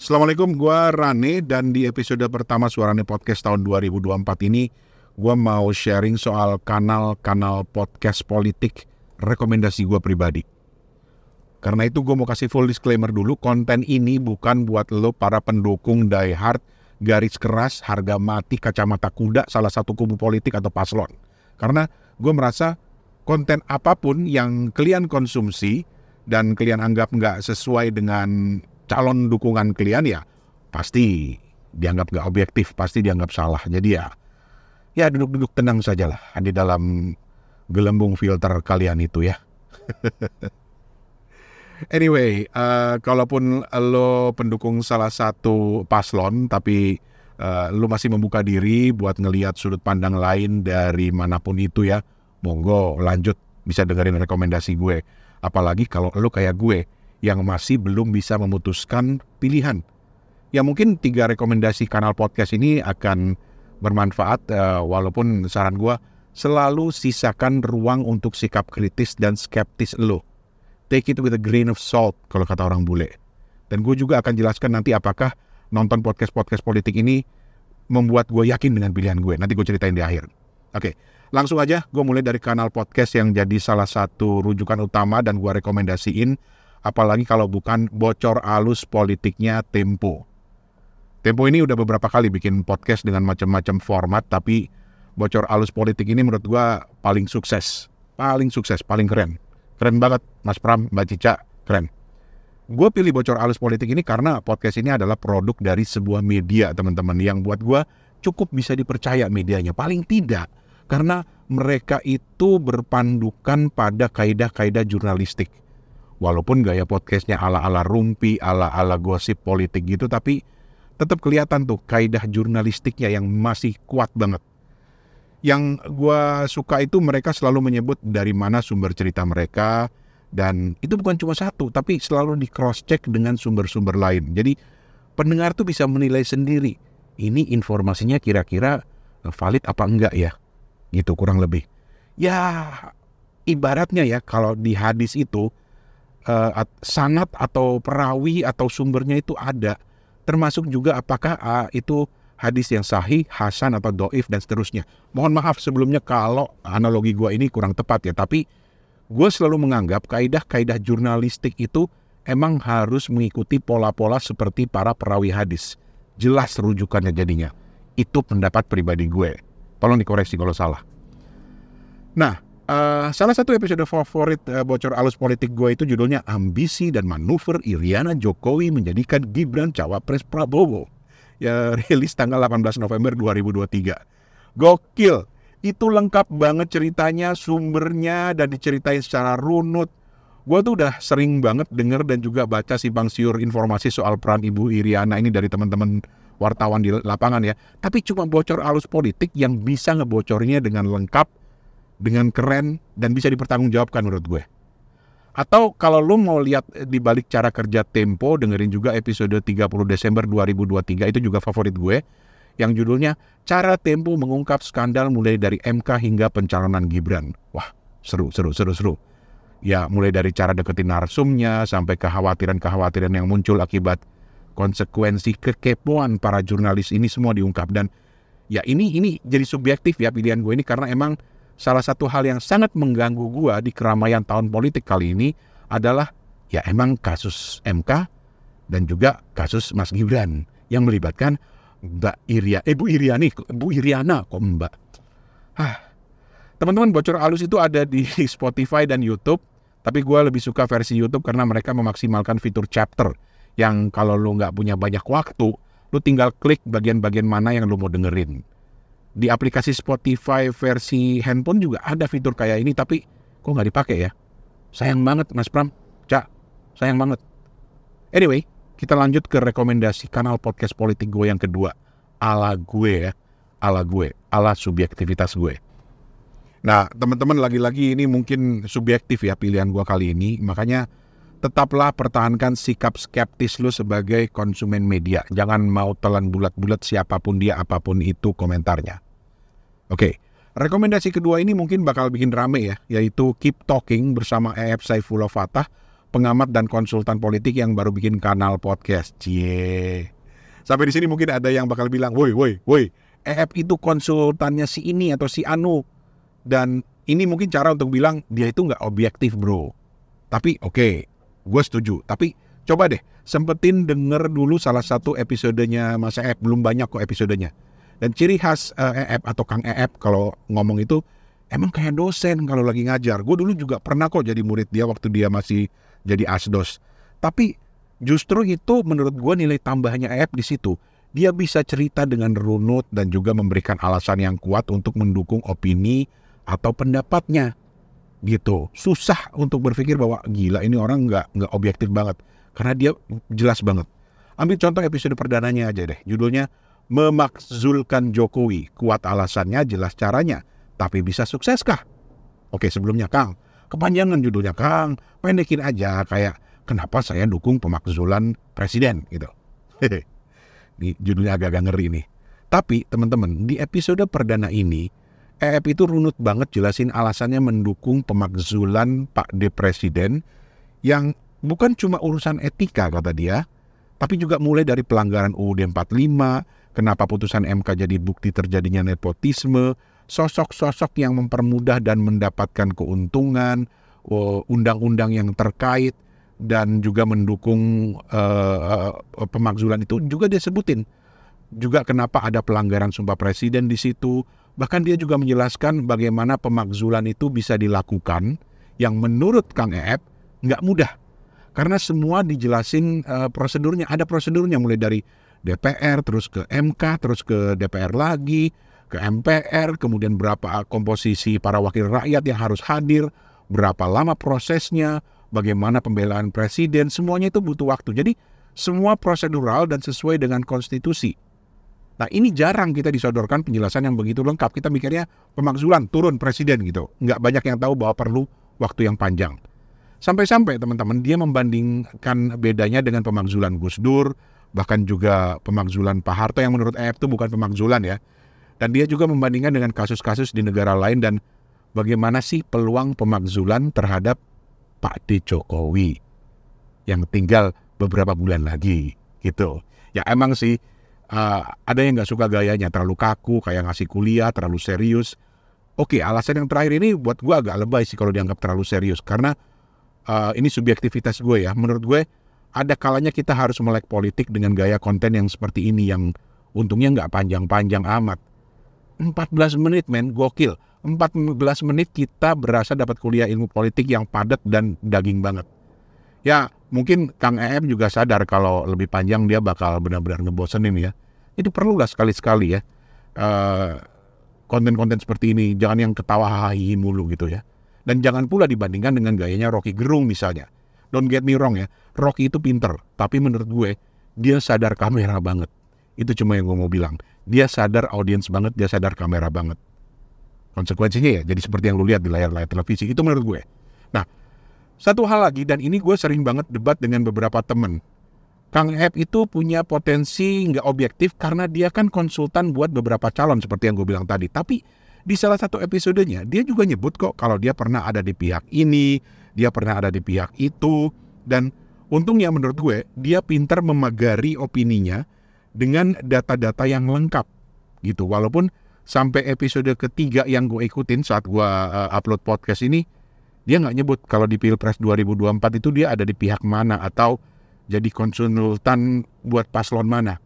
Assalamualaikum, gue Rane dan di episode pertama Suarane Podcast tahun 2024 ini gue mau sharing soal kanal-kanal podcast politik rekomendasi gue pribadi. Karena itu gue mau kasih full disclaimer dulu, konten ini bukan buat lo para pendukung die hard, garis keras, harga mati, kacamata kuda, salah satu kubu politik atau paslon. Karena gue merasa konten apa pun yang kalian konsumsi dan kalian anggap nggak sesuai dengan calon dukungan kalian ya pasti dianggap gak objektif, pasti dianggap salah. Jadi ya, ya duduk-duduk tenang saja lah di dalam gelembung filter kalian itu ya. anyway, uh, kalaupun lo pendukung salah satu paslon, tapi uh, lo masih membuka diri buat ngelihat sudut pandang lain dari mana pun itu ya, monggo lanjut bisa dengerin rekomendasi gue. Apalagi kalau lo kayak gue, yang masih belum bisa memutuskan pilihan. Ya mungkin tiga rekomendasi kanal podcast ini akan bermanfaat uh, walaupun saran gue selalu sisakan ruang untuk sikap kritis dan skeptis lo. Take it with a grain of salt kalau kata orang bule. Dan gue juga akan jelaskan nanti apakah nonton podcast-podcast politik ini membuat gue yakin dengan pilihan gue. Nanti gue ceritain di akhir. Oke, langsung aja gue mulai dari kanal podcast yang jadi salah satu rujukan utama dan gue rekomendasiin apalagi kalau bukan bocor alus politiknya Tempo. Tempo ini udah beberapa kali bikin podcast dengan macam-macam format, tapi bocor alus politik ini menurut gua paling sukses, paling sukses, paling keren. Keren banget, Mas Pram, Mbak Cica, keren. Gue pilih bocor alus politik ini karena podcast ini adalah produk dari sebuah media, teman-teman, yang buat gue cukup bisa dipercaya medianya. Paling tidak, karena mereka itu berpandukan pada kaidah-kaidah jurnalistik walaupun gaya podcastnya ala-ala rumpi, ala-ala gosip politik gitu, tapi tetap kelihatan tuh kaidah jurnalistiknya yang masih kuat banget. Yang gue suka itu mereka selalu menyebut dari mana sumber cerita mereka, dan itu bukan cuma satu, tapi selalu di cross check dengan sumber-sumber lain. Jadi pendengar tuh bisa menilai sendiri, ini informasinya kira-kira valid apa enggak ya, gitu kurang lebih. Ya ibaratnya ya kalau di hadis itu uh, sanat atau perawi atau sumbernya itu ada. Termasuk juga apakah uh, itu hadis yang sahih, hasan atau doif dan seterusnya. Mohon maaf sebelumnya kalau analogi gue ini kurang tepat ya, tapi gue selalu menganggap kaidah-kaidah jurnalistik itu emang harus mengikuti pola-pola seperti para perawi hadis. Jelas rujukannya jadinya. Itu pendapat pribadi gue. Tolong dikoreksi kalau salah. Nah, Uh, salah satu episode favorit uh, bocor alus politik gue itu judulnya Ambisi dan Manuver Iriana Jokowi menjadikan Gibran cawapres Prabowo. Ya rilis tanggal 18 November 2023. Gokil. Itu lengkap banget ceritanya, sumbernya dan diceritain secara runut. Gue tuh udah sering banget denger dan juga baca simpang siur informasi soal peran Ibu Iriana ini dari teman-teman wartawan di lapangan ya. Tapi cuma bocor alus politik yang bisa ngebocornya dengan lengkap dengan keren dan bisa dipertanggungjawabkan menurut gue. Atau kalau lo mau lihat di balik cara kerja Tempo, dengerin juga episode 30 Desember 2023 itu juga favorit gue yang judulnya Cara Tempo Mengungkap Skandal Mulai dari MK hingga Pencalonan Gibran. Wah, seru, seru, seru, seru. Ya, mulai dari cara deketin narsumnya sampai kekhawatiran-kekhawatiran yang muncul akibat konsekuensi kekepoan para jurnalis ini semua diungkap dan ya ini ini jadi subjektif ya pilihan gue ini karena emang salah satu hal yang sangat mengganggu gua di keramaian tahun politik kali ini adalah ya emang kasus MK dan juga kasus Mas Gibran yang melibatkan Mbak Iria, eh Bu Iriani, Bu Iriana kok Mbak. Hah. Teman-teman bocor alus itu ada di Spotify dan YouTube, tapi gue lebih suka versi YouTube karena mereka memaksimalkan fitur chapter yang kalau lo nggak punya banyak waktu, lo tinggal klik bagian-bagian mana yang lo mau dengerin di aplikasi Spotify versi handphone juga ada fitur kayak ini tapi kok nggak dipakai ya? Sayang banget Mas Pram. Cak sayang banget. Anyway kita lanjut ke rekomendasi kanal podcast politik gue yang kedua. Ala gue ya. Ala gue. Ala subjektivitas gue. Nah teman-teman lagi-lagi ini mungkin subjektif ya pilihan gue kali ini. Makanya tetaplah pertahankan sikap skeptis lu sebagai konsumen media. Jangan mau telan bulat-bulat siapa pun dia, apa pun itu komentarnya. Oke, rekomendasi kedua ini mungkin bakal bikin rame ya, yaitu Keep Talking bersama EF Saifullah Fatah pengamat dan konsultan politik yang baru bikin kanal podcast. Cie. Sampai di sini mungkin ada yang bakal bilang, woi, woi, woi, EF itu konsultannya si ini atau si Anu. Dan ini mungkin cara untuk bilang dia itu nggak objektif bro. Tapi oke, okay, gue setuju. Tapi coba deh, sempetin denger dulu salah satu episodenya Mas EF. Belum banyak kok episodenya. Dan ciri khas uh, EF atau Kang EF kalau ngomong itu emang kayak dosen kalau lagi ngajar. Gue dulu juga pernah kok jadi murid dia waktu dia masih jadi asdos. Tapi Justru itu menurut gue nilai tambahnya EF di situ. Dia bisa cerita dengan runut dan juga memberikan alasan yang kuat untuk mendukung opini atau pendapatnya. Gitu. Susah untuk berpikir bahwa gila ini orang nggak nggak objektif banget. Karena dia jelas banget. Ambil contoh episode perdananya aja deh. Judulnya Memakzulkan Jokowi. Kuat alasannya, jelas caranya. Tapi bisa sukseskah? Oke sebelumnya Kang. Kepanjangan judulnya Kang. Pendekin aja kayak kenapa saya dukung pemakzulan presiden gitu. ini judulnya agak-agak ngeri nih. Tapi teman-teman di episode perdana ini EF itu runut banget jelasin alasannya mendukung pemakzulan Pak D Presiden yang bukan cuma urusan etika kata dia, tapi juga mulai dari pelanggaran UUD 45, kenapa putusan MK jadi bukti terjadinya nepotisme, sosok-sosok yang mempermudah dan mendapatkan keuntungan, oh, undang-undang yang terkait, dan juga mendukung uh, pemakzulan itu. Juga dia sebutin juga kenapa ada pelanggaran sumpah presiden di situ bahkan dia juga menjelaskan bagaimana pemakzulan itu bisa dilakukan yang menurut Kang Eep nggak mudah karena semua dijelasin uh, prosedurnya ada prosedurnya mulai dari DPR terus ke MK terus ke DPR lagi ke MPR kemudian berapa komposisi para wakil rakyat yang harus hadir berapa lama prosesnya bagaimana pembelaan presiden, semuanya itu butuh waktu. Jadi semua prosedural dan sesuai dengan konstitusi. Nah ini jarang kita disodorkan penjelasan yang begitu lengkap. Kita mikirnya pemakzulan turun presiden gitu. Nggak banyak yang tahu bahwa perlu waktu yang panjang. Sampai-sampai teman-teman dia membandingkan bedanya dengan pemakzulan Gus Dur, bahkan juga pemakzulan Pak Harto yang menurut EF itu bukan pemakzulan ya. Dan dia juga membandingkan dengan kasus-kasus di negara lain dan bagaimana sih peluang pemakzulan terhadap Pak D Jokowi yang tinggal beberapa bulan lagi gitu. Ya emang sih uh, ada yang nggak suka gayanya terlalu kaku kayak ngasih kuliah terlalu serius. Oke alasan yang terakhir ini buat gue agak lebay sih kalau dianggap terlalu serius karena uh, ini subjektivitas gue ya. Menurut gue ada kalanya kita harus melek politik dengan gaya konten yang seperti ini yang untungnya nggak panjang-panjang amat. 14 menit men, gokil. 14 menit kita berasa dapat kuliah ilmu politik yang padat dan daging banget. Ya mungkin Kang EM juga sadar kalau lebih panjang dia bakal benar-benar ngebosenin ya. Itu perlu lah sekali-sekali ya. eh, konten-konten seperti ini jangan yang ketawa hahi mulu gitu ya. Dan jangan pula dibandingkan dengan gayanya Rocky Gerung misalnya. Don't get me wrong ya, Rocky itu pinter, tapi menurut gue dia sadar kamera banget. Itu cuma yang gue mau bilang. Dia sadar audiens banget, dia sadar kamera banget konsekuensinya ya jadi seperti yang lu lihat di layar-layar televisi itu menurut gue nah satu hal lagi dan ini gue sering banget debat dengan beberapa temen. Kang Ep itu punya potensi nggak objektif karena dia kan konsultan buat beberapa calon seperti yang gue bilang tadi. Tapi di salah satu episodenya dia juga nyebut kok kalau dia pernah ada di pihak ini dia pernah ada di pihak itu dan untungnya menurut gue dia pintar memagari opininya dengan data-data yang lengkap gitu. Walaupun sampai episode ketiga yang gue ikutin saat gue uh, upload podcast ini dia nggak nyebut kalau di pilpres 2024 itu dia ada di pihak mana atau jadi konsultan buat paslon mana.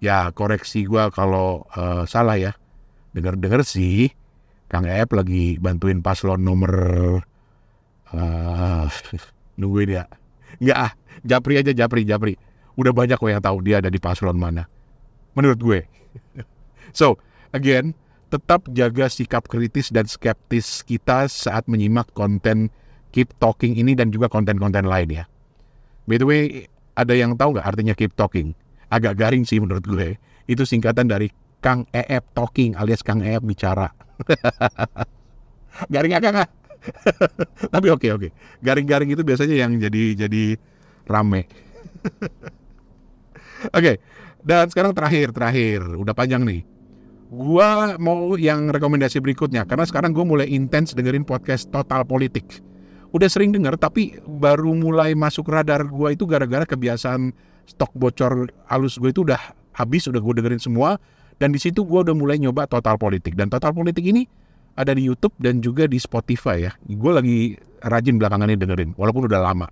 Ya koreksi gue kalau uh, salah ya. Dengar-dengar sih Kang Ep lagi bantuin paslon nomor uh, nungguin ya. Nggak ah Japri aja Japri Japri. Udah banyak kok yang tahu dia ada di paslon mana. Menurut gue. So again, tetap jaga sikap kritis dan skeptis kita saat menyimak konten Keep Talking ini dan juga konten-konten lain ya. By the way, ada yang tahu nggak artinya Keep Talking? Agak garing sih menurut gue. Itu singkatan dari Kang EF Talking alias Kang EF bicara. garing agak nggak? Tapi oke oke. Garing-garing itu biasanya yang jadi jadi rame. oke. okay. Dan sekarang terakhir, terakhir. Udah panjang nih gua mau yang rekomendasi berikutnya karena sekarang gue mulai intens dengerin podcast Total Politik. udah sering dengar tapi baru mulai masuk radar gue itu gara-gara kebiasaan stok bocor halus gue itu udah habis udah gue dengerin semua dan di situ gue udah mulai nyoba total politik. Dan total politik ini ada di YouTube dan juga di Spotify ya. Gue lagi rajin belakangan ini dengerin walaupun udah lama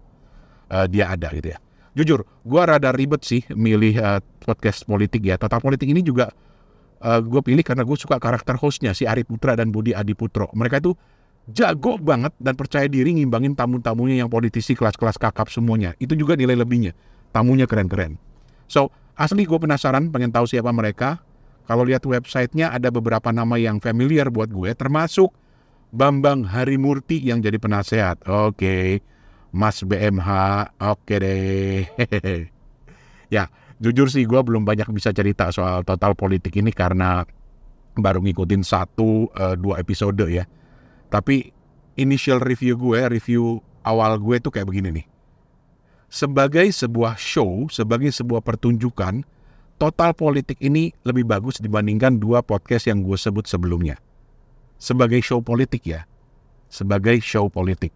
uh, dia ada gitu ya. Jujur gue rada ribet sih milih uh, podcast politik ya. Total politik ini juga uh, gue pilih karena gue suka karakter hostnya si Ari Putra dan Budi Adiputro mereka itu jago banget dan percaya diri ngimbangin tamu-tamunya yang politisi kelas-kelas kakap semuanya. Itu juga nilai lebihnya. Tamunya keren-keren. So, asli gue penasaran pengen tahu siapa mereka. Kalau lihat websitenya ada beberapa nama yang familiar buat gue, termasuk Bambang Harimurti yang jadi penasehat. Oke, okay. Mas BMH, oke okay deh. ya, jujur sih gue belum banyak bisa cerita soal total politik ini karena baru ngikutin satu, uh, dua episode ya tapi initial review gue, review awal gue itu kayak begini nih. Sebagai sebuah show, sebagai sebuah pertunjukan, total politik ini lebih bagus dibandingkan dua podcast yang gue sebut sebelumnya. Sebagai show politik ya, sebagai show politik.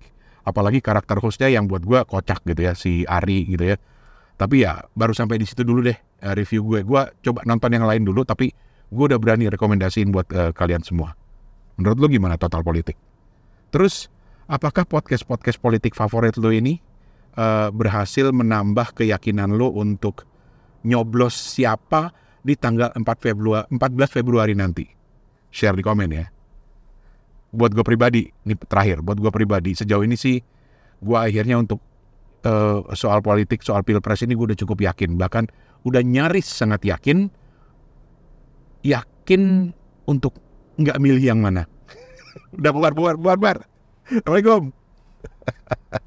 Apalagi karakter hostnya yang buat gue kocak gitu ya, si Ari gitu ya. Tapi ya baru sampai di situ dulu deh eh, review gue. Gue coba nonton yang lain dulu, tapi gue udah berani rekomendasiin buat uh, kalian semua. Menurut lo gimana total politik? Terus, apakah podcast-podcast politik favorit lo ini uh, berhasil menambah keyakinan lo untuk nyoblos siapa di tanggal 4 Februari, 14 Februari nanti? Share di komen ya. Buat gue pribadi, ini terakhir, buat gue pribadi, sejauh ini sih gue akhirnya untuk uh, soal politik, soal pilpres ini gue udah cukup yakin. Bahkan udah nyaris sangat yakin, yakin untuk nggak milih yang mana. Udah bubar, bubar, bubar, bubar. Assalamualaikum.